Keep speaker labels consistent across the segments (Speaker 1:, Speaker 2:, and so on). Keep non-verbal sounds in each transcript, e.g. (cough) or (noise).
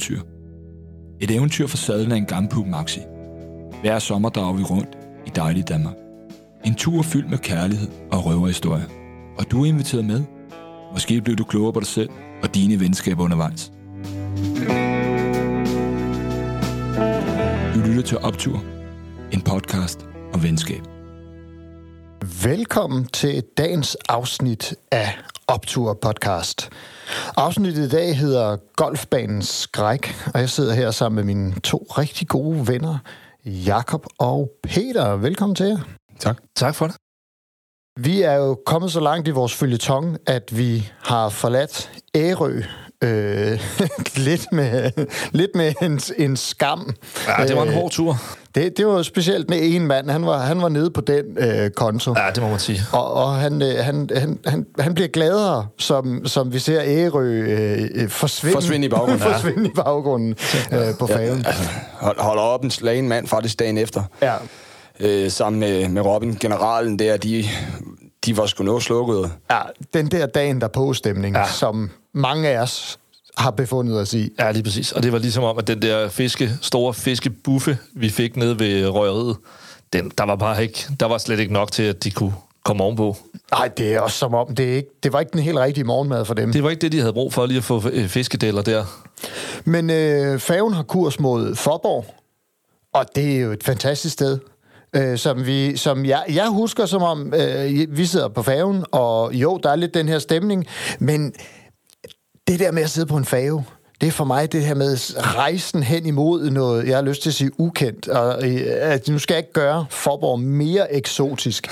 Speaker 1: eventyr. Et eventyr for sadlen af en gammel Maxi. Hver sommer drager vi rundt i dejlige Danmark. En tur fyldt med kærlighed og røverhistorie. Og du er inviteret med. Måske bliver du klogere på dig selv og dine venskaber undervejs. Du lytter til Optur, en podcast om venskab.
Speaker 2: Velkommen til dagens afsnit af Optur podcast. Afsnittet i dag hedder Golfbanens skræk, og jeg sidder her sammen med mine to rigtig gode venner, Jakob og Peter. Velkommen til jer.
Speaker 3: Tak.
Speaker 4: Tak for det.
Speaker 2: Vi er jo kommet så langt i vores følgetong, at vi har forladt Ærø øh, (laughs) lidt med, lidt med en, en skam.
Speaker 4: Ja, det var en
Speaker 2: Øh,
Speaker 4: hård tur.
Speaker 2: Det, det var specielt med en mand. Han var, han var nede på den øh, konto.
Speaker 4: Ja, det må man sige.
Speaker 2: Og, og han, øh, han, han, han, han bliver gladere, som, som vi ser Ærø øh, øh, forsvinde,
Speaker 3: Forsvinde i baggrunden, (laughs) ja.
Speaker 2: forsvinde i baggrunden øh, på faven.
Speaker 3: Altså, hold, holder op en slagen mand faktisk dagen efter.
Speaker 2: Ja.
Speaker 3: Øh, sammen med, med Robin, generalen der, de, de var sgu noget slukket.
Speaker 2: ja, den der dagen der på stemning, ja.
Speaker 4: Ja.
Speaker 2: som mange af os har befundet os i.
Speaker 4: Ja, lige præcis. Og det var ligesom om, at den der fiske, store fiskebuffe, vi fik nede ved røgeriet, den, der var bare ikke, der var slet ikke nok til, at de kunne komme ovenpå.
Speaker 2: Nej, det er også som om, det, er ikke, det var ikke den helt rigtige morgenmad for dem.
Speaker 4: Det var ikke det, de havde brug for lige at få øh, fiskedeller der.
Speaker 2: Men øh, faven har kurs mod Forborg, og det er jo et fantastisk sted. Øh, som vi, som jeg, jeg husker som om, øh, vi sidder på faven, og jo, der er lidt den her stemning, men det der med at sidde på en fave, det er for mig det her med rejsen hen imod noget, jeg har lyst til at sige ukendt, og øh, at nu skal jeg ikke gøre Forborg mere eksotisk.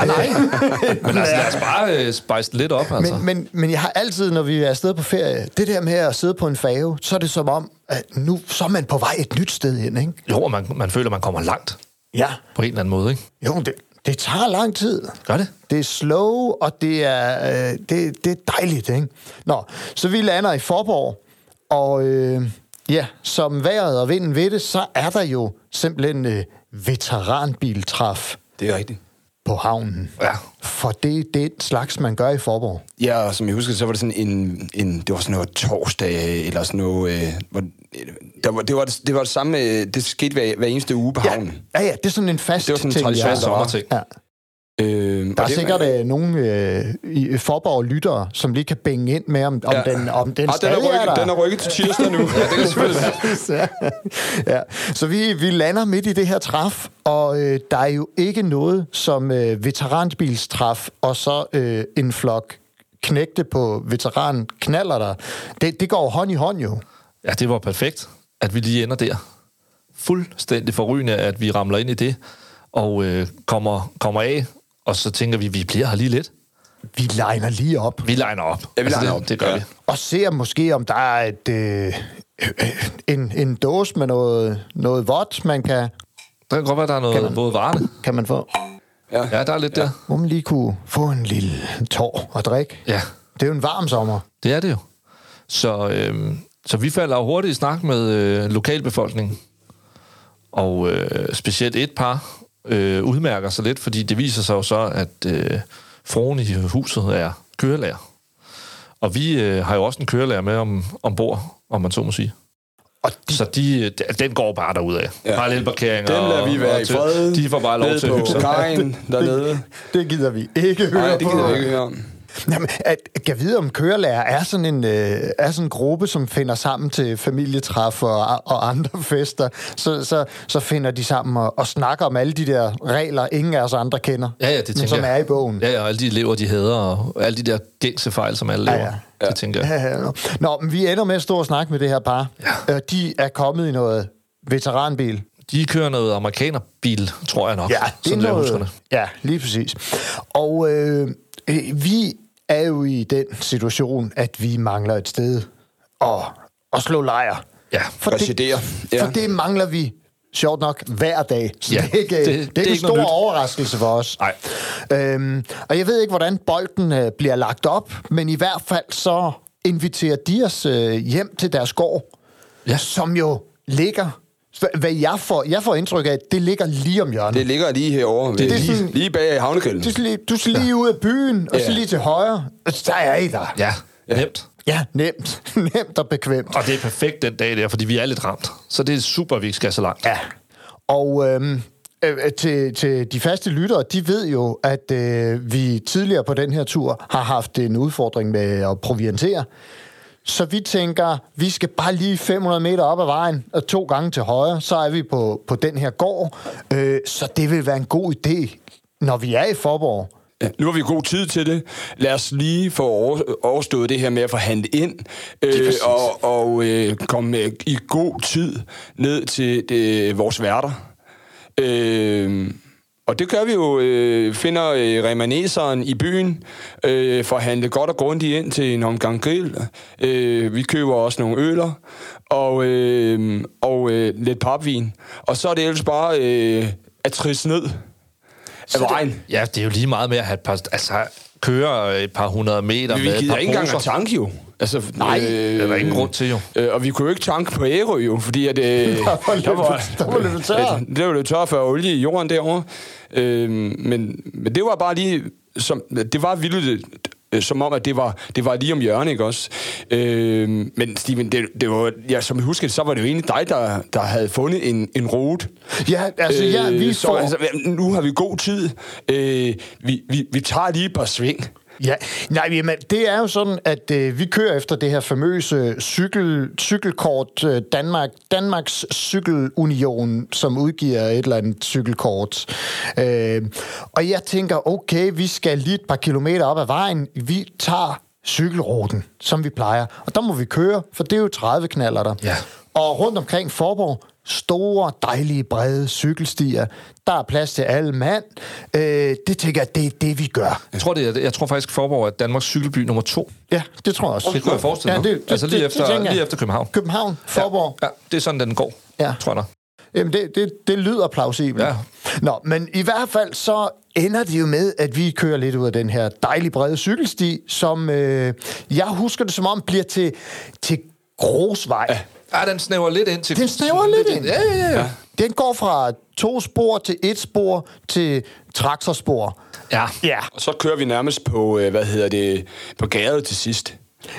Speaker 4: Ja, nej. (laughs) Men altså, lad os bare øh, spice lidt op, altså.
Speaker 2: Men, men, men jeg har altid, når vi er afsted på ferie, det der med at sidde på en fave, så er det som om, at nu så er man på vej et nyt sted hen, ikke?
Speaker 4: Jo, og man, man føler, man kommer langt
Speaker 2: Ja.
Speaker 4: på en eller anden måde, ikke?
Speaker 2: Jo, det, det tager lang tid.
Speaker 4: Gør det?
Speaker 2: Det er slow, og det er, øh, det, det er dejligt, ikke? Nå, så vi lander i Forborg, og øh, ja, som vejret og vinden ved det, så er der jo simpelthen øh, veteranbiltræf
Speaker 3: Det er rigtigt.
Speaker 2: På havnen.
Speaker 4: Ja.
Speaker 2: For det, det er et slags, man gør i Forborg.
Speaker 3: Ja, og som jeg husker, så var det sådan en, en det var sådan noget torsdag, eller sådan noget, øh, hvor, der var, det, var det, det var det samme, øh, det skete hver, hver eneste uge på
Speaker 2: Ja,
Speaker 3: havnen.
Speaker 2: ja, ja, det er sådan en fast
Speaker 3: Det var sådan en
Speaker 2: ting.
Speaker 3: tradition,
Speaker 2: ja.
Speaker 3: der var.
Speaker 4: Sommerting.
Speaker 2: Ja.
Speaker 3: Øh,
Speaker 2: Der er
Speaker 3: det-
Speaker 2: sikkert øh, nogle øh, i Forborg lyttere, som lige kan bænge ind med, om, om
Speaker 3: Ja.
Speaker 2: den, om den
Speaker 3: Ah, den,
Speaker 2: stadig
Speaker 3: er rykket,
Speaker 2: er der.
Speaker 3: den er rykket til tirsdag nu. ja, det kan selvfølgelig (laughs) være.
Speaker 2: ja. ja. Så vi, vi lander midt i det her træf, og øh, der er jo ikke noget som øh, veteranbilstræf, og så øh, en flok knægte på veteran knaller der. Det, det går hånd i hånd jo.
Speaker 4: Ja, det var perfekt, at vi lige ender der. Fuldstændig forrygende, at vi ramler ind i det, og øh, kommer, kommer af, og så tænker vi, vi bliver her lige lidt.
Speaker 2: Vi legner lige op,
Speaker 4: Vi legner op. Altså,
Speaker 3: Ja, vi liner
Speaker 4: det,
Speaker 3: op.
Speaker 4: Det gør
Speaker 3: Ja.
Speaker 4: vi.
Speaker 2: og ser måske, om der er et, øh, øh, en, en dåse med noget, noget vådt, man kan,
Speaker 4: Der kan godt være, der er
Speaker 2: Kan
Speaker 4: noget
Speaker 2: man-
Speaker 4: både varende.
Speaker 2: kan man få.
Speaker 4: Ja, der er lidt der.
Speaker 2: Hvor man lige kunne få en lille tår og drikke.
Speaker 4: Ja,
Speaker 2: Det er jo en varm sommer.
Speaker 4: det er det jo. Så, øh, så vi falder hurtigt i snak med øh, lokalbefolkningen. Og øh, specielt et par øh, udmærker sig lidt, fordi det viser sig jo så, at øh, fruen i huset er kørelærer. Og vi øh, har jo også en kørelærer med om, ombord, om man så må sige.
Speaker 2: Og de,
Speaker 4: Så de, de- den går bare derudad. Ja. Parallelparkeringer.
Speaker 3: Dem lader vi være
Speaker 4: og
Speaker 3: i fred.
Speaker 4: De får bare lov til at hygge sig.
Speaker 3: kajen (laughs) dernede.
Speaker 2: det gider vi ikke høre
Speaker 3: Nej, det
Speaker 2: på.
Speaker 3: gider jeg ikke høre om.
Speaker 2: Jamen, at, kan vide, om kørelærer er sådan en, øh, er sådan en gruppe, som finder sammen til familietræf og, og andre (laughs) fester, så, så, så finder de sammen og, og snakker om alle de der regler, ingen af os andre kender,
Speaker 4: Ja, ja, det
Speaker 2: men som
Speaker 4: jeg.
Speaker 2: er i bogen.
Speaker 4: Ja, ja, og alle de elever, de hader, og alle de der gængse fejl, som alle
Speaker 2: Ja,
Speaker 4: laver.
Speaker 2: ja.
Speaker 4: Ja, Det tænker jeg.
Speaker 2: Nå. Men vi ender med at stå og snakke med det her par. Ja. Øh, de er kommet i noget veteranbil.
Speaker 4: De kører noget amerikanerbil, tror jeg nok.
Speaker 2: Ja, det er
Speaker 4: sådan jeg husker
Speaker 2: noget.
Speaker 4: det.
Speaker 2: Ja, lige præcis. Og øh, vi er jo i den situation, at vi mangler et sted at, at slå lejr.
Speaker 4: Ja,
Speaker 2: for det.
Speaker 3: Ja.
Speaker 2: for det mangler vi sjovt nok hver dag. Så
Speaker 4: Ja,
Speaker 2: det er ikke, det,
Speaker 4: det-
Speaker 2: det,
Speaker 4: er
Speaker 2: ikke en stor
Speaker 4: nyt.
Speaker 2: overraskelse for os.
Speaker 4: Nej.
Speaker 2: Øhm, og jeg ved ikke, hvordan bolden øh, bliver lagt op, men i hvert fald så inviterer de os øh, hjem til deres gård,
Speaker 4: Ja.
Speaker 2: som jo ligger... Hvad jeg får, jeg får indtryk af, at det ligger lige om hjørnet.
Speaker 3: Det ligger lige herovre. Det
Speaker 2: er
Speaker 3: er lige,
Speaker 2: sådan-
Speaker 3: lige bag havnekælden.
Speaker 2: Du skal lige, du skal lige ud af byen, og så
Speaker 3: Ja.
Speaker 2: lige til højre. og Der er I der.
Speaker 4: Ja, nemt.
Speaker 2: Ja, nemt. (laughs) nemt og bekvemt.
Speaker 4: Og det er perfekt den dag der, fordi vi er lidt ramt. Så det er super, at vi ikke skal så langt.
Speaker 2: Ja. Og øhm, øh, til, til de faste lyttere, de ved jo, at øh, vi tidligere på den her tur har haft en udfordring med at proviantere. Så vi tænker, vi skal bare lige 500 meter op ad vejen, og to gange til højre, så er vi på, på den her gård. Øh, så det vil være en god idé, når vi er i Forborg.
Speaker 3: Nu har vi god tid til det. Lad os lige få over, overstået det her med at få handlet ind, øh, og, og øh, komme i god tid ned til det, vores værter. Øh, og det gør vi jo, øh, finder øh, remaneseren i byen, øh, for at handle godt og grundigt ind til en omgang grill. Øh, vi køber også nogle øler, og, øh, og øh, lidt papvin. Og så er det ellers bare øh, at trisse ned af vejen.
Speaker 4: Ja, det er jo lige meget med at have et par, altså, køre et par hundrede meter
Speaker 3: Vi
Speaker 4: med et par
Speaker 3: ikke engang tanke jo. Altså,
Speaker 4: Nej, det er der ingen grund til jo.
Speaker 3: Øh, og vi kunne jo ikke tanke på Ærø jo, fordi at... Øh, (laughs)
Speaker 2: Der var lidt- der var lidt tør.
Speaker 3: Det var lidt tør for olie i jorden derovre. Øh, men, men det var bare lige... Som, det var vildt øh, som om, at det var, det var lige om hjørnet, ikke også? Øh, men Steven, det, det var, ja, som jeg husker så var det jo egentlig dig, der, der havde fundet en, en rute.
Speaker 2: Ja, altså, ja, vi
Speaker 3: så,
Speaker 2: får...
Speaker 3: altså, nu har vi god tid. Øh, vi, vi, vi tager lige et par sving.
Speaker 2: Ja, nej, jamen, det er jo sådan, at øh, vi kører efter det her famøse cykel, cykelkort, øh, Danmark, Danmarks Cykelunion, som udgiver et eller andet cykelkort. Øh, og jeg tænker, okay, vi skal lige et par kilometer op ad vejen. Vi tager cykelruten, som vi plejer. Og der må vi køre, for det er jo 30 knaller der.
Speaker 4: Ja.
Speaker 2: Og rundt omkring Forborg, store, dejlige, brede cykelstier. Der er plads til alle mand. Øh, det tænker jeg, det er det, vi gør.
Speaker 4: Jeg tror, det er, jeg tror faktisk, Forborg er Danmarks cykelby nummer to.
Speaker 2: Ja, det tror jeg også.
Speaker 4: Det kunne jeg forestille mig. altså lige, efter,
Speaker 2: tænker jeg.
Speaker 4: lige efter København.
Speaker 2: København, Forborg.
Speaker 4: Ja, det er sådan, den går,
Speaker 2: Ja.
Speaker 4: tror jeg.
Speaker 2: Jamen, det, det, det lyder plausibelt.
Speaker 4: Ja.
Speaker 2: Nå, men i hvert fald så ender det jo med, at vi kører lidt ud af den her dejlige brede cykelsti, som øh, jeg husker det som om bliver til, til grusvej. Ja.
Speaker 4: Ja, den snæver lidt ind til...
Speaker 2: Den snæver lidt ind.
Speaker 4: Ja, ja, ja. ja.
Speaker 2: Den går fra to spor til et spor til traktorspor.
Speaker 4: ja.
Speaker 2: Ja.
Speaker 3: Og så kører vi nærmest på, øh, hvad hedder det, på gaden til sidst.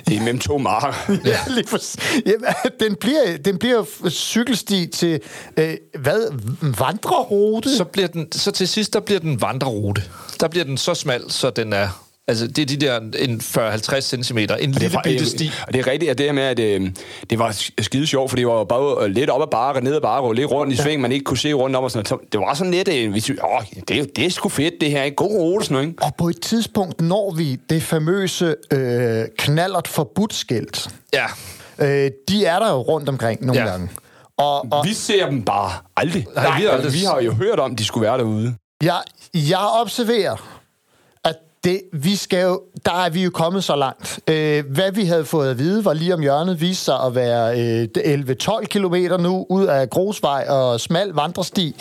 Speaker 3: Det er mellem to marker. (laughs)
Speaker 2: Ja, lige for, jamen, den bliver, den bliver cykelsti til, øh, hvad, vandrerute?
Speaker 4: Så, bliver den, så til sidst, der bliver den vandrerute. Der bliver den så smal, så den er... Altså, det er de der en 40-50 cm, en
Speaker 3: Det
Speaker 4: lille bitte sti.
Speaker 3: og det er rigtigt, at det her med, at øh, det var skide sjovt, for det var bare øh, lidt op ad bakke, ned ad bakke, og lidt rundt i sving, man ikke kunne se rundt om og sådan noget. Det var sådan lidt, øh, vi synes, åh, det, er det er sgu fedt, det her er en god rute, sådan noget, ikke?
Speaker 2: Og på et tidspunkt når vi det famøse øh, knallert forbudt skilt.
Speaker 4: Ja.
Speaker 2: Øh, de er der jo rundt omkring nogle
Speaker 4: Ja.
Speaker 2: ja. gange. Og, og
Speaker 3: Vi ser dem bare aldrig.
Speaker 4: Nej, vi har
Speaker 3: altså,
Speaker 4: aldrig-
Speaker 3: vi har jo hørt om, at de skulle være derude.
Speaker 2: jeg, jeg observerer, det, vi skal jo, der er vi jo kommet så langt. Øh, hvad vi havde fået at vide, var lige om hjørnet, viste sig at være øh, 11-12 kilometer nu ud af grusvej og smal vandresti.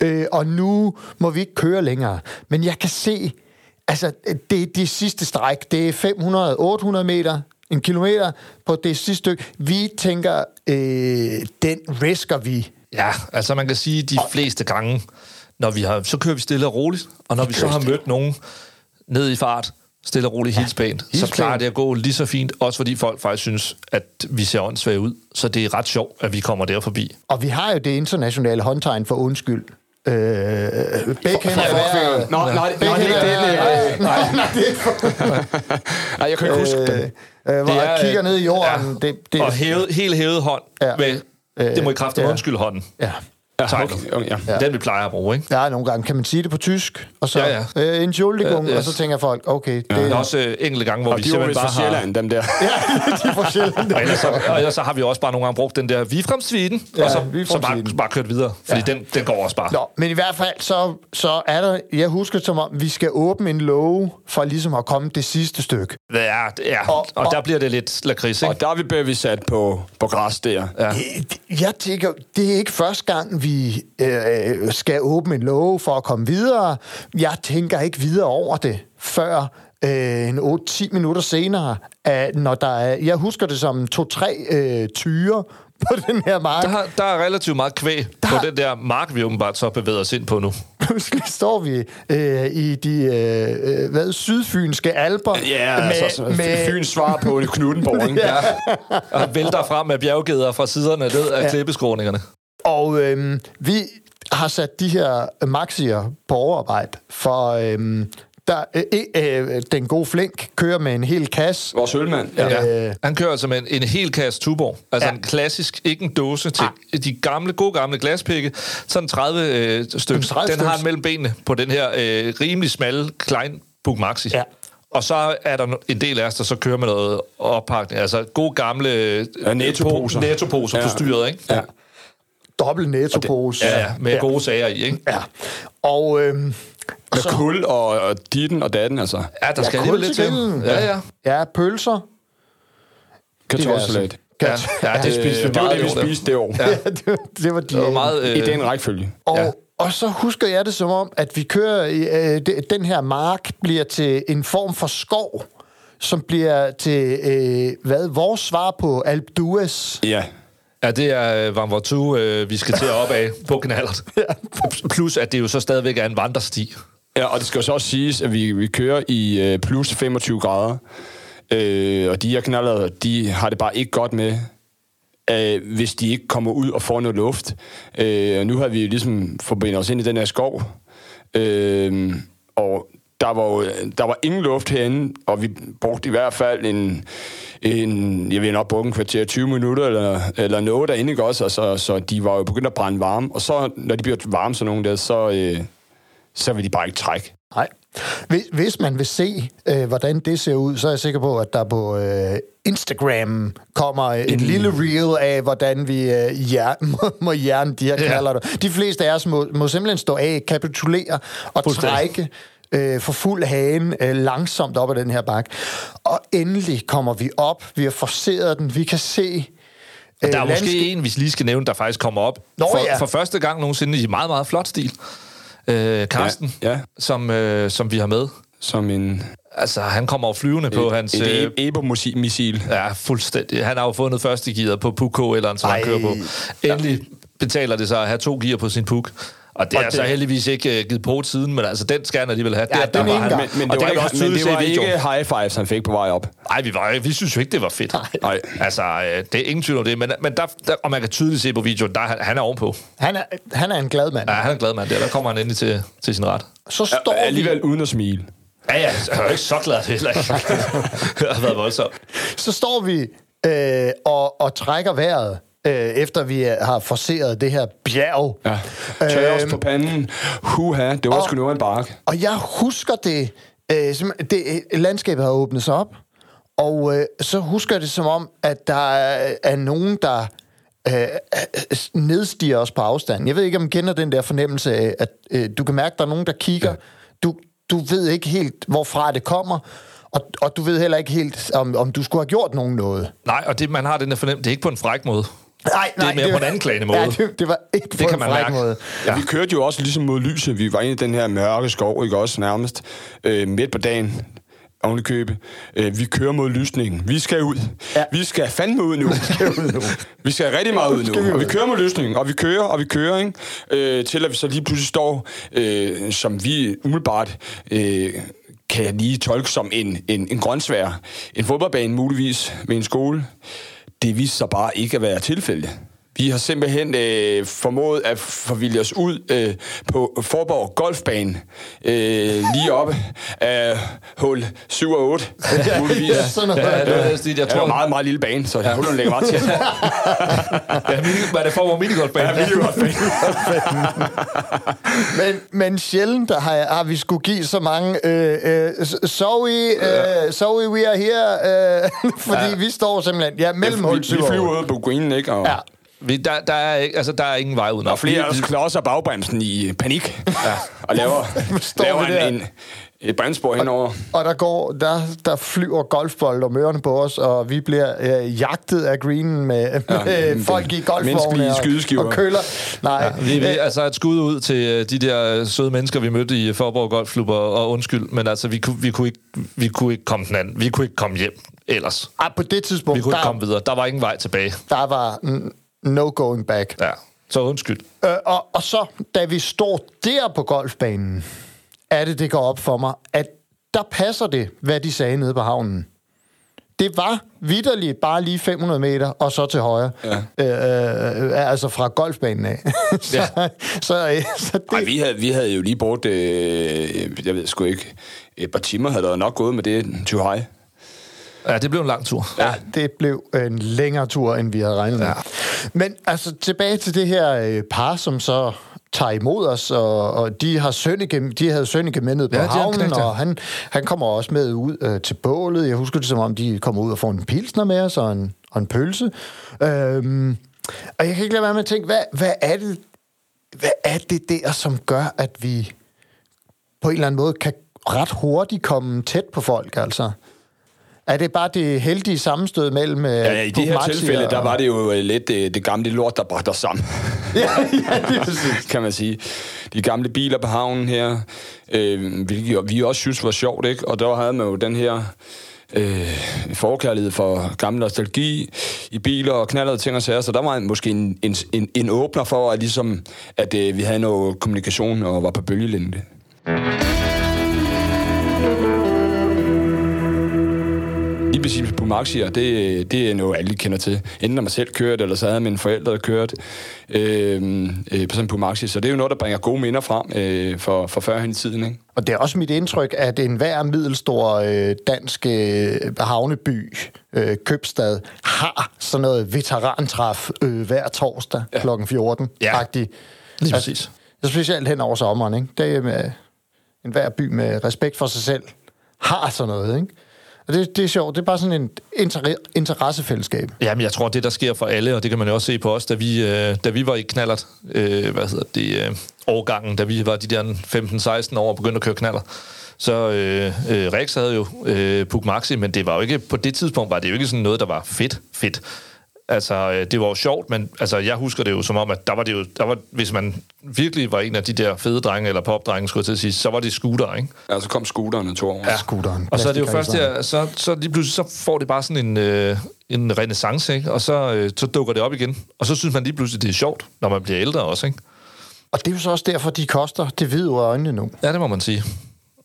Speaker 2: Øh, og nu må vi ikke køre længere. Men jeg kan se, altså det er det sidste stræk. Det er 500-800 meter, en kilometer på det sidste stykke. Vi tænker, øh, den risker vi.
Speaker 4: Ja, altså man kan sige, de fleste gange, når vi har, så kører vi stille og roligt, og når vi så har mødt nogen ned i fart, stille og roligt, ja, hilspænt, så
Speaker 2: hilspænt.
Speaker 4: plejer det at gå lige så fint, også fordi folk faktisk synes, at vi ser åndssvage ud. Så det er ret sjovt, at vi kommer der forbi.
Speaker 2: Og vi har jo det internationale håndtegn for undskyld. Øh, begge hænder er...
Speaker 3: Nå, nej, nej, det er ikke det. øh,
Speaker 2: Nej, nej, for... (laughs)
Speaker 3: Jeg kan ikke huske
Speaker 2: Øh,
Speaker 3: det.
Speaker 2: øh, hvor
Speaker 4: Det er,
Speaker 2: jeg kigger
Speaker 4: øh,
Speaker 2: ned i jorden.
Speaker 4: ja.
Speaker 2: Det, det,
Speaker 4: Og hævet, helt hævet hånd
Speaker 2: Ja.
Speaker 4: med, det må I kræfte
Speaker 2: ja.
Speaker 4: ja. undskylde hånden.
Speaker 2: ja.
Speaker 3: Ja,
Speaker 4: tak.
Speaker 3: okay, okay, ja.
Speaker 4: Ja. Den vi plejer at bruge, ikke?
Speaker 2: Ja, nogle gange kan man sige det på tysk, og så
Speaker 4: Ja,
Speaker 2: ja, ja. Øh, Entschuldigung,
Speaker 4: Ja,
Speaker 2: og så
Speaker 4: yes.
Speaker 2: tænker folk, okay, det
Speaker 4: Der er også øh, enkelte gange, hvor
Speaker 3: Og
Speaker 4: vi simpelthen bare har...
Speaker 3: Sjælland, dem der. (laughs)
Speaker 2: de er fra Sjælland.
Speaker 4: Og ellers, så, og ellers så har vi også bare nogle gange brugt den der vi frem Sweden,
Speaker 2: Ja,
Speaker 4: og så,
Speaker 2: vi
Speaker 4: så bare, bare kørt videre, fordi ja. den, den går også bare.
Speaker 2: Nå, men i hvert fald, så, så er der, jeg husker som om, vi skal åbne en låge, for ligesom at komme det sidste stykke.
Speaker 4: Ja, ja.
Speaker 2: Og-
Speaker 4: Og, og, der bliver det lidt lakrids, ikke?
Speaker 3: Og der er vi sat på, på græs der.
Speaker 4: Ja.
Speaker 2: Øh, Jeg tænker, det er ikke første gang, vi øh, skal åbne en låge for at komme videre. Jeg tænker ikke videre over det, før øh, en 8-10 minutter senere, at når der er, jeg husker det som to-tre øh, tyre (laughs) på den her mark.
Speaker 4: Der, der er relativt meget kvæg
Speaker 2: Der-
Speaker 4: på den der mark, vi åbenbart så bevæger os ind på nu. (laughs)
Speaker 2: pludselig står vi øh, i de øh, øh, hvad, sydfynske alber.
Speaker 3: Ja, med, altså, med... Fyns svar på Knuttenborg, (laughs) ikke?
Speaker 4: ja. Og vælter frem med bjerggeder fra siderne ned af ja. klippeskråningerne.
Speaker 2: Og øh, vi har sat de her maxier på overarbejde, for øh, der, øh, øh, den gode Flink kører med en hel kasse.
Speaker 3: Vores ølmand.
Speaker 4: Ja. ja. Han kører altså med en, en hel kasse Tuborg. Altså ja. en klassisk, ikke en dåse til ah. de gamle, gode gamle glaspikke. Sådan 30 øh, stykker. 30 den har han mellem benene på den her øh, rimelig smalle Klein Bug Maxi. Ja. Og så er der en del af os, der så kører med noget oppakning. Altså gode gamle
Speaker 3: ja, nettoposer,
Speaker 4: nettoposer ja. på styret, ikke? Ja.
Speaker 2: Dobbelt nettopose.
Speaker 4: Ja, ja, med ja. gode sager i, ikke?
Speaker 2: Ja. Og... Øh,
Speaker 3: med så, kul og, og ditten og datten, altså.
Speaker 4: Ja, der skal ja, lidt til.
Speaker 2: Ja, ja. Ja, pølser.
Speaker 3: Kartoffelsalat.
Speaker 4: Ja, ja, det spiste vi
Speaker 3: Det var det, vi spiste det år. Ja. (laughs)
Speaker 2: det, var, det var, de,
Speaker 3: det var meget, øh, I den rækkefølge.
Speaker 2: Og, ja. og så husker jeg det som om, at vi kører... Øh, den her mark bliver til en form for skov, som bliver til, øh, hvad, vores svar på Alp d'Huez.
Speaker 3: Ja.
Speaker 4: Ja, det er Van Vortu, øh, vi skal til op af på knallert. (laughs) Plus, at det jo så stadigvæk er en vandresti.
Speaker 3: Ja, og det skal jo så også siges, at vi, vi kører i øh, plus 25 grader. Øh, og de her knaller, de har det bare ikke godt med, øh, hvis de ikke kommer ud og får noget luft. Øh, og nu har vi ligesom forbindet os ind i den her skov. Øh, og der var, jo, der var ingen luft herinde, og vi brugte i hvert fald en, en jeg vil nok bruge en kvarter 20 minutter eller, eller noget derinde, ikke også? Altså, så de var jo begyndt at brænde varme, og så, når de bliver varme, sådan nogle der, så, øh, så vil de bare ikke trække.
Speaker 2: Nej. Hvis man vil se, øh, hvordan det ser ud, så er jeg sikker på, at der på øh, Instagram kommer en mm. lille reel af, hvordan vi øh, jern, (laughs) må, må jern de her kalder det. De fleste af os må, må simpelthen stå af, kapitulere og trække øh, for fuld hane øh, langsomt op ad den her bakke. Og endelig kommer vi op. Vi har forceret den. Vi kan se...
Speaker 4: Øh, der er landsk- måske en, hvis lige skal nævne, der faktisk kommer op. Nå, for, ja. for første gang nogensinde i meget, meget flot stil. Øh, Karsten, ja, ja. Som, øh, som vi har med.
Speaker 3: Som en...
Speaker 4: Altså, han kommer jo flyvende på hans...
Speaker 3: Et øh, Ebo-missil.
Speaker 4: Ja, fuldstændig. Han har jo fundet første gear på Puko, eller en, som han kører på. Endelig betaler det sig at have to gear på sin Puk. Og det og er det... så heldigvis ikke uh, givet på siden, men altså, den skal han alligevel have.
Speaker 2: Ja,
Speaker 4: det, den
Speaker 3: var han, men, men, det, var, ikke, men det var ikke high fives, han fik på vej op.
Speaker 4: Nej, vi, var, vi synes jo ikke, det var fedt. Nej. Altså, uh, det er ingen tvivl om det, men, men der, der, og man kan tydeligt se på videoen, der, han er ovenpå.
Speaker 2: Han er, han er en glad mand.
Speaker 4: Ja, han er en glad mand, der, der kommer han endelig til, til sin ret.
Speaker 2: Så står
Speaker 3: ja, alligevel vi... uden at smile.
Speaker 4: Ja, ja, jeg er ikke så glad heller ikke. (laughs) det har været voldsomt.
Speaker 2: Så står vi øh, og, og trækker vejret øh, efter vi har forseret det her bjerg. Ja.
Speaker 3: Tør os øhm, på panden. Huha, det var og, sgu nu en bark.
Speaker 2: Og jeg husker det, øh, som, det landskabet har åbnet sig op, og øh, så husker jeg det som om, at der er, er nogen, der øh, nedstiger os på afstand. Jeg ved ikke, om du kender den der fornemmelse af, at øh, du kan mærke, at der er nogen, der kigger. Ja. Du, du ved ikke helt, hvorfra det kommer, og, og du ved heller ikke helt, om, om du skulle have gjort nogen noget.
Speaker 4: Nej, og det, man har den der fornemmelse, det er ikke på en fræk måde.
Speaker 2: Nej,
Speaker 4: nej, det er mere
Speaker 2: det
Speaker 4: på en anklagende måde.
Speaker 2: Ja, det, det var ikke det på kan en man mærke. måde.
Speaker 3: Ja. Vi kørte jo også ligesom mod lyset. Vi var inde i den her mørke skov, ikke også nærmest øh, midt på dagen oven købe. Øh, vi kører mod lysningen. Vi skal ud. Ja. Vi skal fandme ud nu. vi skal ud nu. (laughs) vi skal rigtig meget ud nu. Og vi kører mod lysningen, og vi kører, og vi kører, ikke? Øh, til at vi så lige pludselig står, øh, som vi umiddelbart øh, kan jeg lige tolke som en, en, en grøntsvær. En fodboldbane muligvis med en skole. Det viste sig bare ikke at være tilfældet. Vi har simpelthen øh, formået at forvilde os ud øh, på Forborg Golfbane, øh, lige oppe af hul 7 og 8, muligvis. ja, sådan noget. Ja, det, var, jeg, jeg tror, det var meget, meget lille bane, så ja. hullerne ligger meget tæt. (laughs)
Speaker 4: ja, var det Forborg minigolfbane?
Speaker 3: Ja, minigolfbane. (laughs)
Speaker 2: men, men sjældent har, jeg, har vi skulle give så mange øh, øh, sorry, øh, sorry we are here, øh, (laughs) fordi ja. vi står simpelthen ja, mellem ja, hul 7
Speaker 3: Vi flyver ud på green, ikke? Og,
Speaker 4: ja. Vi, der, der, er, altså, der er ingen vej udenom.
Speaker 3: Og flere af os klodser bagbremsen i panik. Ja. Og laver, (laughs) laver en, en, et brandspor henover.
Speaker 2: Og, og der, går, der, der flyver golfbold om ørerne på os, og vi bliver øh, jagtet af greenen med, ja, med folk i golfvogne og, og køler. Nej. Ja,
Speaker 4: vi, vi, altså et skud ud til øh, de der søde mennesker, vi mødte i Forborg Golfklub, og, og undskyld, men altså, vi, kunne, vi, kunne ikke, vi kunne ikke komme den anden. Vi kunne ikke komme hjem ellers.
Speaker 2: Ah, på det tidspunkt...
Speaker 4: Vi kunne
Speaker 2: der,
Speaker 4: ikke komme videre. Der var ingen vej tilbage.
Speaker 2: Der var no going back.
Speaker 4: Ja. Så undskyld.
Speaker 2: Øh, og, og så, da vi står der på golfbanen, er det, det går op for mig, at der passer det, hvad de sagde nede på havnen. Det var vidderligt bare lige 500 meter, og så til højre. Ja. Øh, øh, altså fra golfbanen af. (laughs) så, ja. så, øh, så det...
Speaker 3: Ej, vi havde, vi havde jo lige brugt, øh, jeg ved sgu ikke, et par timer havde der nok gået med det til high.
Speaker 4: Ja, det blev en lang tur.
Speaker 2: Ja, det blev en længere tur, end vi havde regnet med. Ja. Men altså, tilbage til det her øh, par, som så tager imod os, og, og de har Sønneke, de havde Sønneke med ned på ja, havnen, knægt, ja. og han, han kommer også med ud øh, til bålet. Jeg husker det som om, de kommer ud og får en pilsner med os, og en, og en pølse. Øhm, og jeg kan ikke lade være med at tænke, hvad, hvad er det, hvad er det der, som gør, at vi på en eller anden måde kan ret hurtigt komme tæt på folk, altså? Er det bare det heldige sammenstød mellem
Speaker 3: Ja, ja i det her tilfælde, og... der var det jo øh, lidt det, det gamle lort, der bragte os sammen. (laughs) ja, ja, det er kan man sige. De gamle biler på havnen her, øh, hvilket vi også synes var sjovt, ikke? Og der havde man jo den her øh, forkærlighed for gammel nostalgi i biler og knaldede ting og sager, så der var måske en, en, en, en åbner for, at, ligesom, at øh, vi havde noget kommunikation og var på bølgelængde. Lige præcis på Maxier, det, det er noget, alle kender til. Enten når man selv kørt, eller så havde mine forældre kørt øh, øh, på sådan på Maxi. Så det er jo noget, der bringer gode minder frem øh, for, for førhen i tiden. Ikke?
Speaker 2: Og det er også mit indtryk, at en hver middelstor øh, dansk øh, havneby, øh, købstad, har sådan noget veterantræf øh, hver torsdag ja. kl. 14.
Speaker 4: Ja, lige altså, præcis.
Speaker 2: Altså, specielt hen over sommeren. Ikke? Det er med en hver by med respekt for sig selv har sådan noget, ikke? Og det, det er sjovt. Det er bare sådan en inter- interessefællesskab.
Speaker 4: Jamen, jeg tror, det der sker for alle, og det kan man jo også se på os, da vi, øh, da vi var i knallert, øh, hvad hedder det, øh, årgangen, da vi var de der 15-16 år og begyndte at køre knaller, så øh, øh, Rex havde jo øh, Puk Maxi, men det var jo ikke, på det tidspunkt var det jo ikke sådan noget, der var fedt, fedt. Altså, øh, det var jo sjovt, men altså, jeg husker det jo som om, at der var det jo, der var, hvis man virkelig var en af de der fede drenge, eller popdrenge, skulle jeg til at sige, så var det scooter, ikke?
Speaker 3: Ja, så kom scooteren to år.
Speaker 2: Ja, scooteren.
Speaker 4: Og så er det jo først der, så, så lige pludselig, så får det bare sådan en, øh, en renaissance, ikke? Og så, øh, så dukker det op igen. Og så synes man lige pludselig, det er sjovt, når man bliver ældre også, ikke?
Speaker 2: Og det er jo så også derfor, de koster det hvide øjnene nu.
Speaker 4: Ja, det må man sige.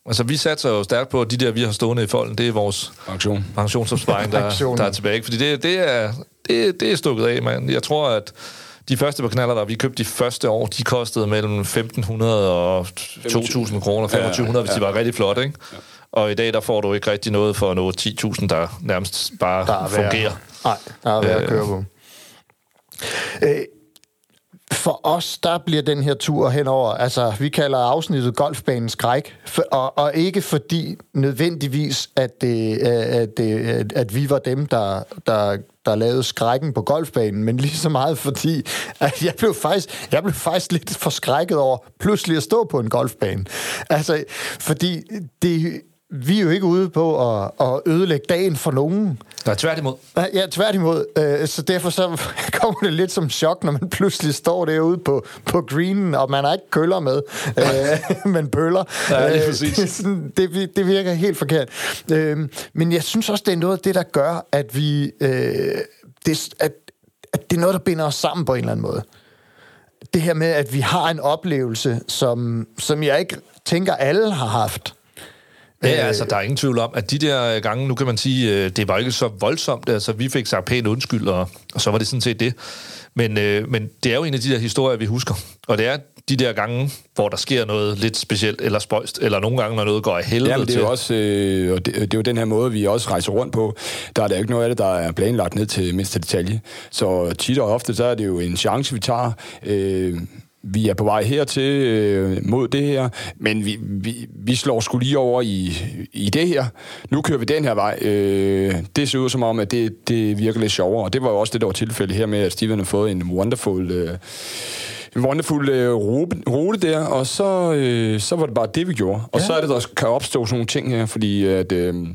Speaker 4: Altså, vi satser jo stærkt på, at de der, vi har stående i folden, det er vores
Speaker 3: Pension.
Speaker 4: pensionsopsparing, der, (laughs) der er tilbage. Fordi det, det, er, det, det er stukket af, man. Jeg tror, at de første på knaller, der vi købte de første år, de kostede mellem 1.500 og 2.000 kroner, 2.500, ja, ja. hvis de var rigtig flotte, ikke? Ja. Og i dag, der får du ikke rigtig noget for noget 10.000, der nærmest bare der fungerer.
Speaker 2: Nej, der er ved at køre på. Øh, for os, der bliver den her tur henover, altså vi kalder afsnittet golfbanen skræk, for, og, og ikke fordi nødvendigvis, at, det, øh, at, det, at vi var dem, der, der, der lavede skrækken på golfbanen, men lige så meget fordi, at jeg blev faktisk, jeg blev faktisk lidt forskrækket over pludselig at stå på en golfbane. Altså, fordi det, vi er jo ikke ude på at, at ødelægge dagen for nogen.
Speaker 4: Nej, tværtimod.
Speaker 2: Ja, tværtimod. Øh, så derfor så (laughs) kommer det lidt som chok, når man pludselig står derude på, på greenen, og man har ikke køller med, øh, (laughs) men bøller.
Speaker 4: Ja, det, er øh,
Speaker 2: sådan, det, det virker helt forkert. Men jeg synes også, det er noget af det, der gør, at vi... Det, at, at det er noget, der binder os sammen på en eller anden måde. Det her med, at vi har en oplevelse, som, som jeg ikke tænker, alle har haft
Speaker 4: Ja, øh, altså, der er ingen tvivl om, at de der gange, nu kan man sige, øh, det var ikke så voldsomt. Altså, vi fik sagt pænt undskyld, og, og så var det sådan set det. Men, øh, men det er jo en af de der historier, vi husker. Og det er de der gange, hvor der sker noget lidt specielt eller spøjst, eller nogle gange, når noget går i helvede
Speaker 3: Ja, det er jo også, øh, og det, det, er jo den her måde, vi også rejser rundt på. Der er der ikke noget af det, der er planlagt ned til mindste detalje. Så tit og ofte, så er det jo en chance, vi tager. Øh, vi er på vej hertil øh, mod det her, men vi, vi, vi slår sgu lige over i, i det her. Nu kører vi den her vej. Øh, det ser ud som om, at det, det virker lidt sjovere, og det var jo også det, der var tilfælde her med, at Steven har fået en wonderful... Øh, wonderful øh, rute, rute der, og så, øh, så var det bare det, vi gjorde. Og ja. så er det, der kan opstå sådan nogle ting her, fordi at, øh,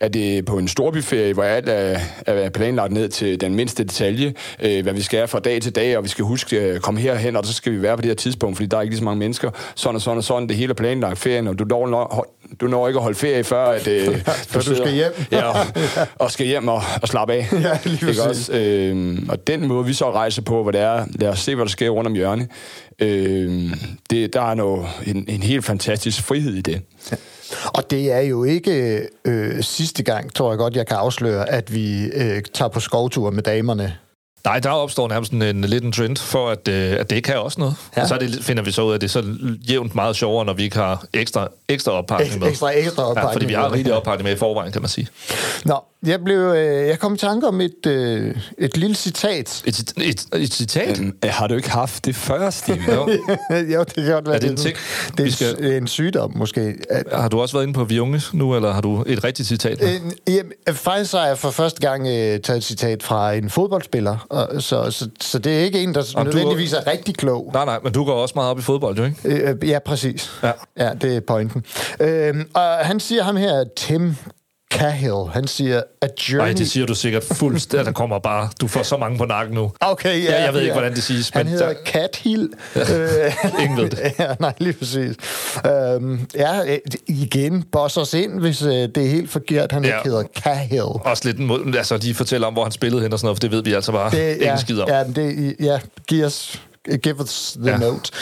Speaker 3: at det på en storbyferie, hvor alt er, er planlagt ned til den mindste detalje, øh, hvad vi skal fra dag til dag, og vi skal huske at øh, komme herhen, og så skal vi være på det her tidspunkt, fordi der er ikke lige så mange mennesker, sådan og sådan og sådan, det hele er planlagt ferien, og du når, du når ikke at holde ferie før, at, øh, (laughs)
Speaker 2: Før du skal hjem. (laughs)
Speaker 3: ja, og skal hjem og, og slappe af. (laughs)
Speaker 2: Ja, lige
Speaker 3: Ikke også? Øhm, og den måde, vi så rejser på, hvor det er, lad os se, hvad der sker rundt om hjørnet, øhm, det, der er noget, en, en helt fantastisk frihed i det.
Speaker 2: Og det er jo ikke øh, sidste gang, tror jeg godt, jeg kan afsløre, at vi øh, tager på skovtur med damerne.
Speaker 4: Nej, der opstår nærmest en, en lidt en trend for, at, øh, at det kan også noget.
Speaker 2: Ja.
Speaker 4: Ja. Og så det, finder vi så ud af, at det er så jævnt meget sjovere, når vi ikke har ekstra, ekstra oppakning med.
Speaker 2: Ekstra, ekstra
Speaker 4: Ja,
Speaker 2: oppakning
Speaker 4: fordi vi har rigtig oppakning med i forvejen, kan man sige.
Speaker 2: Nå, jeg, blev, øh, jeg kom i tanke om et, øh, et lille citat.
Speaker 4: Et, et, et citat?
Speaker 3: Øhm, har du ikke haft det før, Steve?
Speaker 4: Jo. (laughs)
Speaker 2: jo, det kan godt være.
Speaker 4: Er det en ting,
Speaker 2: Det er
Speaker 4: skal-
Speaker 2: en, sygdom, måske. At,
Speaker 4: Har du også været inde på Viunge nu, eller har du et rigtigt citat?
Speaker 2: Øh, jamen, faktisk har jeg for første gang øh, taget et citat fra en fodboldspiller, og, så, så, så det er ikke en, der
Speaker 4: du-
Speaker 2: nødvendigvis er rigtig klog.
Speaker 4: Nej, nej, men du går også meget op i fodbold, jo ikke?
Speaker 2: Øh, ja, præcis.
Speaker 4: Ja.
Speaker 2: ja, det er pointen. Øh, og han siger ham her, Tim Cahill, han siger, a journey...
Speaker 4: Nej, det siger du sikkert fuldstændig. Der kommer bare... Du får så mange på nakken nu.
Speaker 2: Okay, ja.
Speaker 4: Ja, jeg ved ikke,
Speaker 2: ja.
Speaker 4: hvordan det siges,
Speaker 2: Han
Speaker 4: men
Speaker 2: hedder
Speaker 4: der-
Speaker 2: Cahill. Øh,
Speaker 4: Ingen ved det. (laughs)
Speaker 2: ja, nej, lige præcis. Øhm, ja, øh, igen, boss os ind, hvis øh, det er helt forkert, han
Speaker 4: Ja.
Speaker 2: ikke hedder Cahill.
Speaker 4: Også lidt måde, altså de fortæller om, hvor han spillede hen og sådan noget, for det ved vi altså bare
Speaker 2: Det,
Speaker 4: ingen skid om.
Speaker 2: Ja, det, ja, giv os, give us the
Speaker 4: Ja.
Speaker 2: note.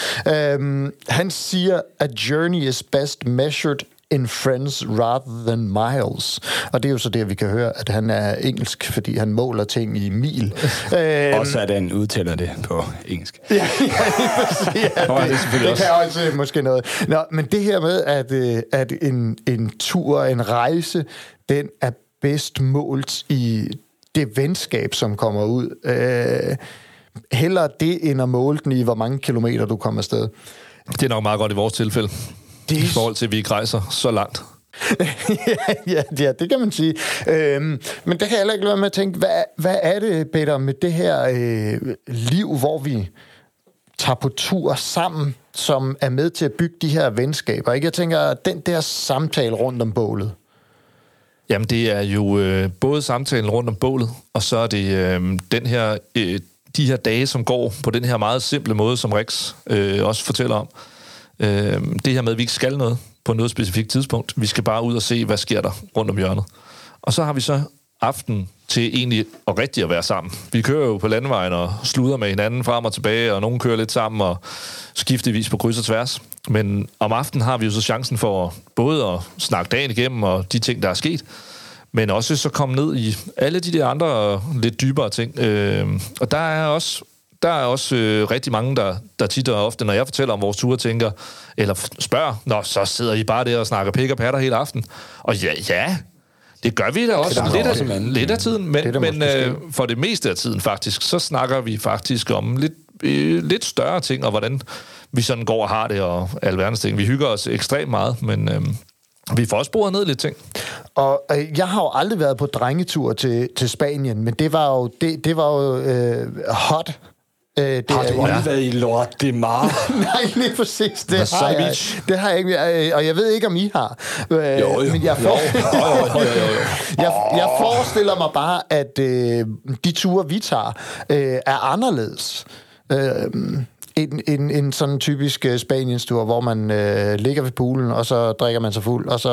Speaker 2: Øhm, han siger, a journey is best measured in friends rather than miles. Og det er jo så det, vi kan høre, at han er engelsk, fordi han måler ting i mil. (laughs) øhm,
Speaker 3: Også at han udtaler det på engelsk. (laughs)
Speaker 2: ja, det,
Speaker 4: Nå, ja, det er selvfølgelig
Speaker 2: det kan også øh, måske noget. Nå, men det her med, at, øh, at en, en tur, en rejse, den er bedst målt i det venskab, som kommer ud. Øh, hellere det, end at måle den i, hvor mange kilometer du kommer afsted.
Speaker 4: Det er nok meget godt i vores tilfælde.
Speaker 2: Det
Speaker 4: I forhold til, at vi ikke rejser så langt. (laughs)
Speaker 2: ja, ja, ja, det kan man sige. Øhm, men der kan jeg heller ikke lade være med at tænke, hvad, hvad er det, Peter, med det her øh, liv, hvor vi tager på tur sammen, som er med til at bygge de her venskaber? Ikke? Jeg tænker, den der samtale rundt om bålet.
Speaker 4: Jamen, det er jo øh, både samtalen rundt om bålet, og så er det øh, den her, øh, de her dage, som går på den her meget simple måde, som Rex øh, også fortæller om. Øh, det her med, at vi ikke skal noget på noget specifikt tidspunkt. Vi skal bare ud og se, hvad sker der rundt om hjørnet. Og så har vi så aften til egentlig og rigtigt at være sammen. Vi kører jo på landevejen og sluder med hinanden frem og tilbage, og nogen kører lidt sammen og skiftevis på kryds og tværs. Men om aftenen har vi jo så chancen for både at snakke dagen igennem og de ting, der er sket, men også så komme ned i alle de der andre øh, lidt dybere ting. Øh, og der er også der er også øh, rigtig mange, der, der tit og ofte, når jeg fortæller om vores ture, tænker, eller spørger, Nå, så sidder I bare der og snakker pik og patter hele aften. Og ja, ja, det gør vi da også. lidt,
Speaker 3: også
Speaker 4: af, lidt af tiden,
Speaker 2: Det
Speaker 4: men,
Speaker 2: der
Speaker 4: men øh, for det meste af tiden faktisk, så snakker vi faktisk om lidt, øh, lidt større ting, og hvordan vi sådan går og har det, og alverdens ting. Vi hygger os ekstremt meget, men øh, vi får også boret ned lidt ting.
Speaker 2: Og øh, jeg har jo aldrig været på drengetur til, til Spanien, men det var jo, det, det var jo øh, hot. Øh, det
Speaker 3: Har
Speaker 2: er-
Speaker 3: du aldrig været i Lord de Mar?
Speaker 2: Nej, lige præcis. Det har, jeg, det har jeg ikke. øh, Og jeg ved ikke, om I har. Øh,
Speaker 3: Jo, jo.
Speaker 2: Men jeg, for,
Speaker 4: Jo, jo, jo, jo, jo.
Speaker 2: jeg, jeg forestiller mig bare, at øh, de ture, vi tager, øh, er anderledes. Øh, en, en, en sådan typisk øh, Spaniens tur, hvor man øh, ligger ved poolen, og så drikker man sig fuld, og så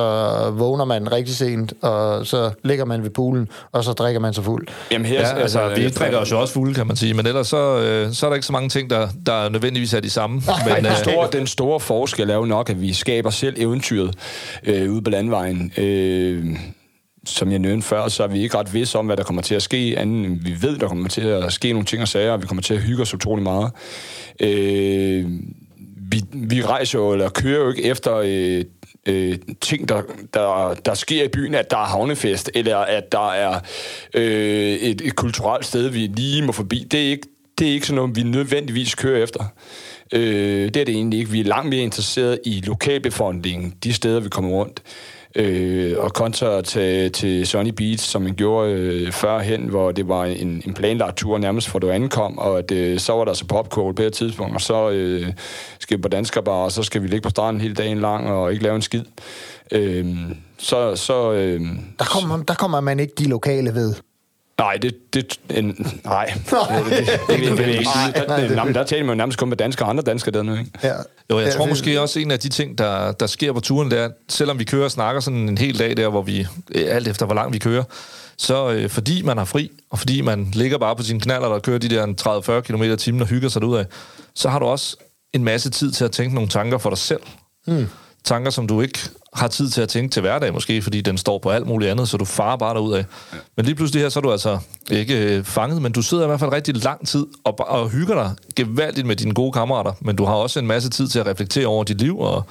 Speaker 2: vågner man rigtig sent, og så ligger man ved poolen, og så drikker man sig fuld.
Speaker 3: Jamen her,
Speaker 4: Ja, altså, vi
Speaker 3: jeg-
Speaker 4: drikker os jo også fulde, kan man sige, men ellers så, øh, så er der ikke så mange ting, der, der nødvendigvis er de samme.
Speaker 3: Men,
Speaker 4: Men,
Speaker 3: den,
Speaker 4: øh,
Speaker 3: store, den store forskel er jo nok, at vi skaber selv eventyret øh, ude på landvejen. Øh, som jeg nævnte før, så er vi ikke ret vidste om, hvad der kommer til at ske, anden end vi ved, der kommer til at ske nogle ting og sager, og vi kommer til at hygge os utrolig meget. Øh, vi, vi rejser jo, eller kører jo ikke efter øh, øh, ting, der, der, der sker i byen, at der er havnefest, eller at der er øh, et, et kulturelt sted, vi lige må forbi. Det er ikke, det er ikke sådan noget, vi nødvendigvis kører efter. Øh, det er det egentlig ikke. Vi er langt mere interesseret i lokalbefolkningen, de steder, vi kommer rundt. Øh, og kontra til, til Sunny Beach, som man gjorde øh, førhen, hvor det var en, en planlagt tur nærmest, for du ankom, og at, øh, så var der så popcorn på det tidspunkt, og så øh, skal vi på danskerbar, og så skal vi ligge på stranden hele dagen lang, og ikke lave en skid. Øh, så, så øh,
Speaker 2: Der kommer, der kommer man ikke de lokale ved.
Speaker 3: Nej, det... det en, (laughs) nej. det, det, det, det, det, vil jeg ikke sige. Der,
Speaker 2: Nej,
Speaker 3: det,
Speaker 2: det-
Speaker 3: der taler man jo nærmest kun med danskere og andre danskere dernede, ikke?
Speaker 2: Ja.
Speaker 4: Jo, jeg
Speaker 2: Ja,
Speaker 4: tror
Speaker 2: det-
Speaker 4: måske også en af de ting, der, der sker på turen, det er, at selvom vi kører og snakker sådan en hel dag der, hvor vi, øh, alt efter hvor langt vi kører, så øh, fordi man har fri, og fordi man ligger bare på sine knaller og kører de der 30-40 km i timen og hygger sig ud af, så har du også en masse tid til at tænke nogle tanker for dig selv. Mm. Tanker, som du ikke har tid til at tænke til hverdag måske, fordi den står på alt muligt andet, så du farer bare derud af. Ja. Men lige pludselig her, så er du altså ikke øh, fanget, men du sidder i hvert fald rigtig lang tid og, og hygger dig gevaldigt med dine gode kammerater, men du har også en masse tid til at reflektere over dit liv og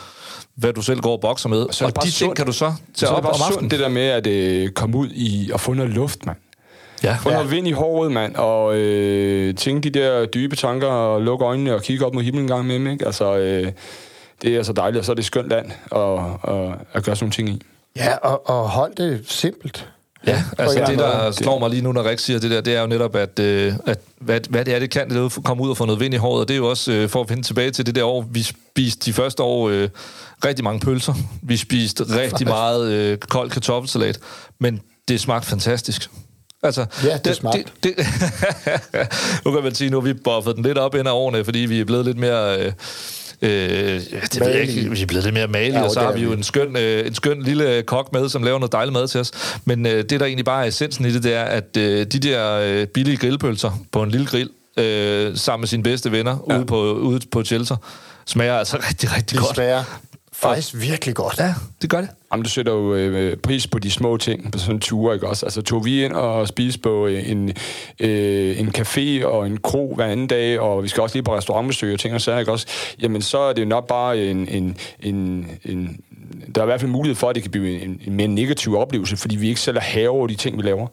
Speaker 4: hvad du selv går og bokser med.
Speaker 3: Så er det
Speaker 4: og de ting
Speaker 3: sundt.
Speaker 4: kan du så
Speaker 3: Så
Speaker 4: tage
Speaker 3: det
Speaker 4: op om aftenen.
Speaker 3: det der med at øh, komme ud i og få noget luft, mand.
Speaker 4: Ja.
Speaker 3: Få noget vind i håret, mand, og øh, tænke de der dybe tanker, og lukke øjnene og kigge op mod himlen en gang imellem, ikke? Altså, øh, det er så dejligt, og så er det et skønt land at, at, at gøre sådan nogle ting i.
Speaker 2: Ja, og, og hold det simpelt.
Speaker 4: Ja, altså det, der slår mig lige nu, når Rik siger det der, det er jo netop, at, øh, at hvad, hvad det er, det kan, det er at komme ud og få noget vind i håret, og det er jo også, øh, for at vende tilbage til det der år, vi spiste de første år øh, rigtig mange pølser. Vi spiste rigtig meget øh, kold kartoffelsalat, men det smagte fantastisk. Altså,
Speaker 2: Ja, det smagte.
Speaker 4: Det, det, (laughs) nu kan man sige, nu har vi buffet den lidt op ind af årene, fordi vi er blevet lidt mere... Øh, Øh, det ved jeg ikke. Vi er blevet lidt mere malige,
Speaker 2: Ja,
Speaker 4: og så har vi jo en skøn, øh, en skøn lille kok med, som laver noget dejlig mad til os. Men øh, det, der egentlig bare er essensen i det, det er, at øh, de der øh, billige grillpølser på en lille grill, øh, sammen med sine bedste venner ja. ude, på, ude på Shelter, smager altså (laughs) rigtig, rigtig
Speaker 2: Det
Speaker 4: godt.
Speaker 2: smager faktisk virkelig godt.
Speaker 4: Ja, det gør det.
Speaker 3: Jamen, du sætter jo øh, pris på de små ting på sådan en tur, ikke også? Altså, tog vi ind og spise på øh, en, øh, en café og en kro hver anden dag, og vi skal også lige på restaurantbesøg og ting og sager, ikke også? Jamen, så er det jo nok bare en, en, en, en der er i hvert fald mulighed for, at det kan blive en, en mere negativ oplevelse, fordi vi ikke selv er have over de ting, vi laver.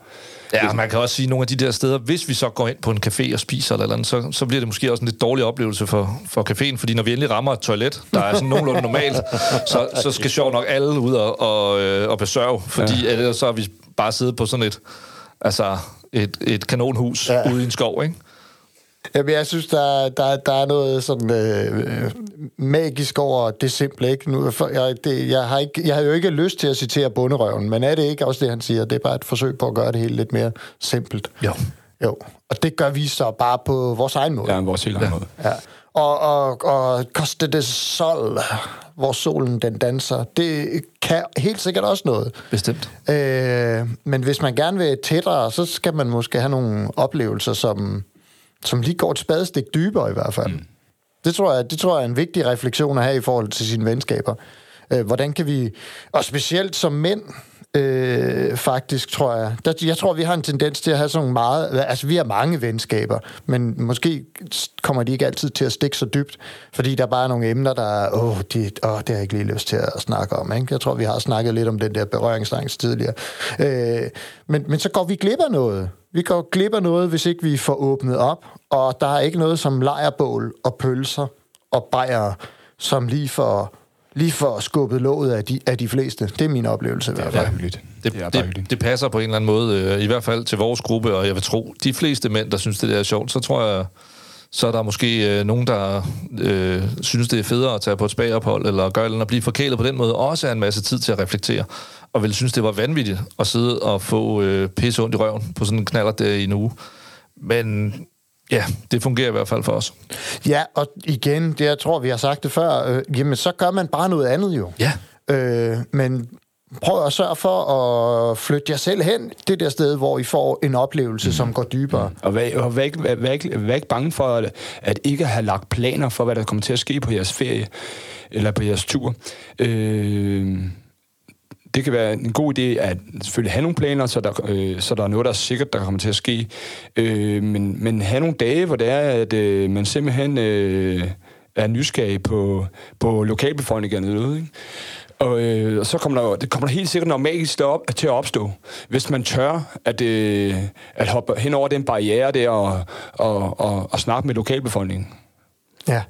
Speaker 4: Ja, man kan også sige, at nogle af de der steder, hvis vi så går ind på en café og spiser eller, eller andet, så, så bliver det måske også en lidt dårlig oplevelse for, for caféen, fordi når vi endelig rammer et toilet, der er sådan nogenlunde normalt, så, så skal sjovt nok alle ud og, og, øh, og besørge, fordi ja. ellers så har vi bare siddet på sådan et, altså et, et kanonhus. Ja. ude i en skov, ikke?
Speaker 2: Jamen, jeg synes, der, der, der er noget sådan øh, magisk over det simple, ikke? Nu, for, jeg, det, jeg, har ikke, jeg har jo ikke lyst til at citere bunderøven, men er det ikke også det, han siger? Det er bare et forsøg på at gøre det hele lidt mere simpelt.
Speaker 4: Jo.
Speaker 2: Jo, og det gør vi så bare på vores egen måde.
Speaker 3: Ja, vores helt egen måde.
Speaker 2: Ja. Og, og, og Coste de Sol, hvor solen den danser, det kan helt sikkert også noget.
Speaker 4: Bestemt.
Speaker 2: Øh, men hvis man gerne vil tættere, så skal man måske have nogle oplevelser, som, som lige går et spadestik dybere i hvert fald. Mm. Det, tror jeg, det tror jeg er en vigtig refleksion at have i forhold til sine venskaber. Øh, hvordan kan vi, og specielt som mænd, øh, faktisk, tror jeg. Der, jeg tror, vi har en tendens til at have sådan meget... Altså, vi har mange venskaber, men måske kommer de ikke altid til at stikke så dybt, fordi der bare er nogle emner, der er... Åh, de, åh det har jeg ikke lige lyst til at snakke om. Ikke? Jeg tror, vi har snakket lidt om den der berøringsangst tidligere. Øh, men, men så går vi glip af noget. Vi går glip af noget, hvis ikke vi får åbnet op, og der er ikke noget som lejerbål og pølser og bajer, som lige får lige for skubbet låget af de, af de fleste. Det er min oplevelse i hvert
Speaker 3: Det
Speaker 2: fald.
Speaker 3: er hyggeligt.
Speaker 4: Det,
Speaker 3: Det er bare
Speaker 4: det,
Speaker 3: hyggeligt.
Speaker 4: det passer på en eller anden måde, øh, i hvert fald til vores gruppe, og jeg vil tro, de fleste mænd, der synes, det der er sjovt, så tror jeg, så er der måske øh, nogen, der øh, synes, det er federe at tage på et spagophold, eller gøre eller andet, og blive forkælet på den måde, også er en masse tid til at reflektere, og vil synes, det var vanvittigt at sidde og få øh, pisse ondt i røven på sådan en knaller der i en uge. Men ja, det fungerer i hvert fald for os.
Speaker 2: Ja, og igen, det jeg tror, vi har sagt det før, øh, jamen så gør man bare noget andet jo.
Speaker 4: Ja.
Speaker 2: Øh, men prøv at sørge for at flytte jer selv hen det der sted, hvor I får en oplevelse, mm. som går dybere.
Speaker 3: Og vær, og vær, vær, ikke, vær ikke bange for at, at ikke have lagt planer for, hvad der kommer til at ske på jeres ferie eller på jeres tur. Øh, det kan være en god idé at selvfølgelig have nogle planer, så der, øh, så der er noget, der er sikkert, der kommer til at ske. Øh, men, men have nogle dage, hvor det er, at øh, man simpelthen øh, er nysgerrig på, på lokalbefolkningen eller noget. Ikke? Og, øh, og så kommer der, det kommer der helt sikkert noget magisk op, til at opstå, hvis man tør at, øh, at hoppe hen over den barriere der og, og, og, og snakke med lokalbefolkningen.
Speaker 2: Ja.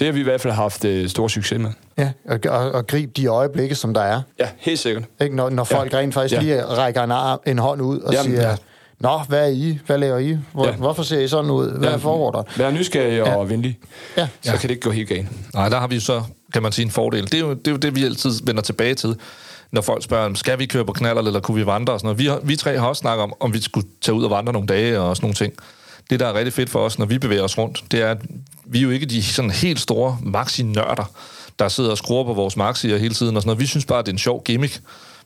Speaker 3: Det har vi i hvert fald haft øh, stor succes med.
Speaker 2: Ja, og, og, og grib de øjeblikke, som der er.
Speaker 3: Ja, helt sikkert.
Speaker 2: Ikke? Når, når folk
Speaker 3: Ja.
Speaker 2: rent faktisk
Speaker 3: Ja.
Speaker 2: lige rækker en, arm, en hånd ud og
Speaker 3: Jamen,
Speaker 2: siger,
Speaker 3: ja.
Speaker 2: Nå, hvad er I? Hvad laver I? Hvor,
Speaker 3: Ja.
Speaker 2: Hvorfor ser I sådan ud? Hvad
Speaker 3: Ja.
Speaker 2: foregår der?
Speaker 3: Vær nysgerrig og
Speaker 2: Ja.
Speaker 3: venlig.
Speaker 2: Ja.
Speaker 3: Så kan det ikke gå helt galt.
Speaker 4: Nej, der har vi så, kan man sige, en fordel. Det er jo det, er jo det vi altid vender tilbage til, når folk spørger, skal vi køre på knaller, eller kunne vi vandre og sådan noget. Vi, har, vi tre har også snakket om, om vi skulle tage ud og vandre nogle dage og sådan nogle ting. det, der er rigtig fedt for os, når vi bevæger os rundt, det er, at vi er jo ikke de sådan helt store maxi-nørder, der sidder og skruer på vores maxier hele tiden og sådan noget. Vi synes bare, at det er en sjov gimmick.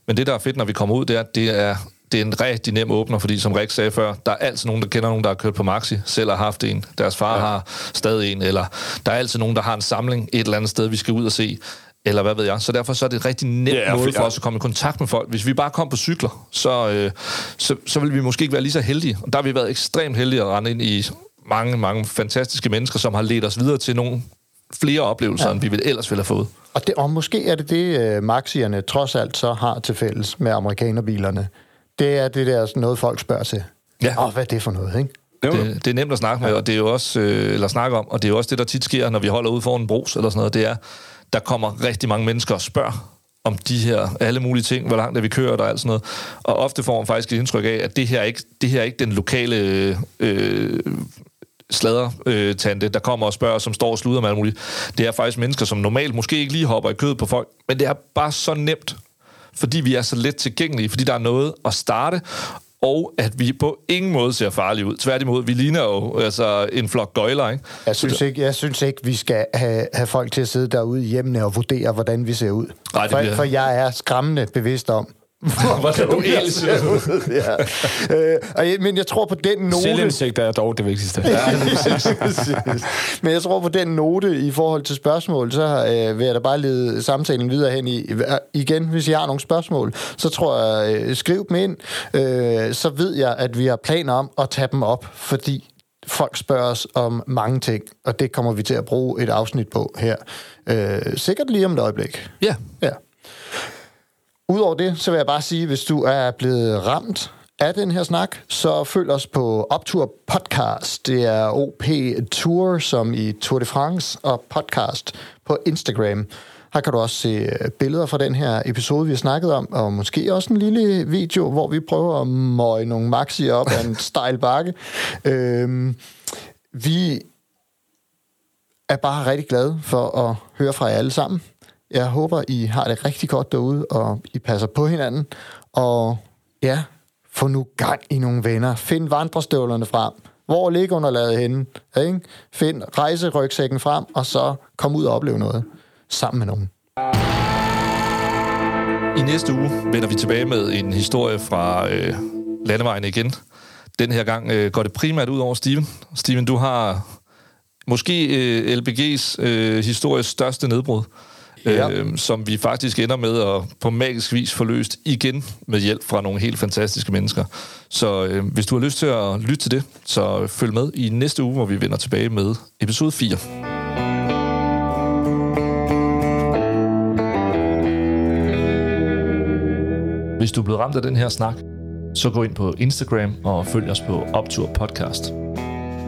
Speaker 4: Men det, der er fedt, når vi kommer ud, det er, at det er, det er en rigtig nem åbner, fordi som Rik sagde før, der er altid nogen, der kender nogen, der har kørt på Maxi, selv har haft en, deres far ja. har stadig en, eller der er altid nogen, der har en samling et eller andet sted, vi skal ud og se eller hvad ved jeg. Så derfor så er det en rigtig nem ja, måde for os at komme i kontakt med folk. Hvis vi bare kom på cykler, så, øh, så, så vil vi måske ikke være lige så heldige. Og der har vi været ekstremt heldige at rende ind i mange, mange fantastiske mennesker, som har ledt os videre til nogle flere oplevelser, ja. end vi vil ellers ville have fået.
Speaker 2: Og, det, og måske er det det, uh, maxierne trods alt så har til fælles med amerikanerbilerne. Det er det der noget, folk spørger til. Ja. Og hvad er det for noget, ikke?
Speaker 4: Det, det er nemt at snakke med, og det er jo også, øh, eller snakke om, og det er jo også det, der tit sker, når vi holder ud foran en brus eller sådan noget, det er, der kommer rigtig mange mennesker og spørger om de her alle mulige ting, hvor langt er vi kører og alt sådan noget. Og ofte får man faktisk et indtryk af, at det her er ikke, det her er ikke den lokale øh, sladertante, øh, der kommer og spørger, som står og sluder med alt muligt. Det er faktisk mennesker, som normalt måske ikke lige hopper i kødet på folk, men det er bare så nemt, fordi vi er så let tilgængelige, fordi der er noget at starte, og at vi på ingen måde ser farlige ud. Tværtimod, vi ligner jo altså, en flok gøjler, ikke?
Speaker 2: Jeg synes ikke, jeg synes ikke vi skal have, have folk til at sidde derude hjemme og vurdere, hvordan vi ser ud. Nej, det bliver... for, for jeg er skræmmende bevidst om,
Speaker 4: Hvordan du ellers (laughs)
Speaker 2: ja. øh, Men jeg tror på den note...
Speaker 3: Selvindsigt er dog det vigtigste. Ja, (laughs)
Speaker 2: men jeg tror på den note i forhold til spørgsmål, så øh, vil jeg da bare lede samtalen videre hen i. Igen, hvis I har nogle spørgsmål, så tror jeg, øh, skriv dem ind. Øh, så ved jeg, at vi har planer om at tage dem op, fordi folk spørger os om mange ting, og det kommer vi til at bruge et afsnit på her. Øh, sikkert lige om et øjeblik.
Speaker 4: Ja.
Speaker 2: Ja. Udover det, så vil jeg bare sige, hvis du er blevet ramt af den her snak, så følg os på Optur Podcast. Det er OP Tour, som i Tour de France, og podcast på Instagram. Her kan du også se øh, billeder fra den her episode, vi har snakket om, og måske også en lille video, hvor vi prøver at møge nogle maxi op af en (laughs) stejl bakke. Øhm, vi er bare rigtig glade for at høre fra jer alle sammen. Jeg håber, I har det rigtig godt derude, og I passer på hinanden. Og ja, få nu gang i nogle venner. Find vandrestøvlerne frem. Hvor ligger underlaget henne? Ikke? Find rejserygsækken frem, og så kom ud og opleve noget sammen med nogen.
Speaker 4: I næste uge vender vi tilbage med en historie fra øh, landevejen igen. Den her gang øh, går det primært ud over Steven. Steven, du har måske øh, LBG's øh, histories største nedbrud ja. øh, som vi faktisk ender med at på magisk vis få løst igen med hjælp fra nogle helt fantastiske mennesker. Så øh, hvis du har lyst til at lytte til det, så følg med i næste uge, hvor vi vender tilbage med episode 4. Hvis du er blevet ramt af den her snak, så gå ind på Instagram og følg os på Optur Podcast.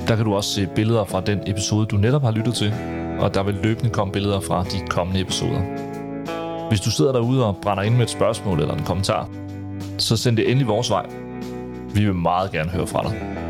Speaker 4: Der kan du også se billeder fra den episode, du netop har lyttet til, og der vil løbende komme billeder fra de kommende episoder. Hvis du sidder derude og brænder ind med et spørgsmål eller en kommentar, så send det endelig vores vej. Vi vil meget gerne høre fra dig.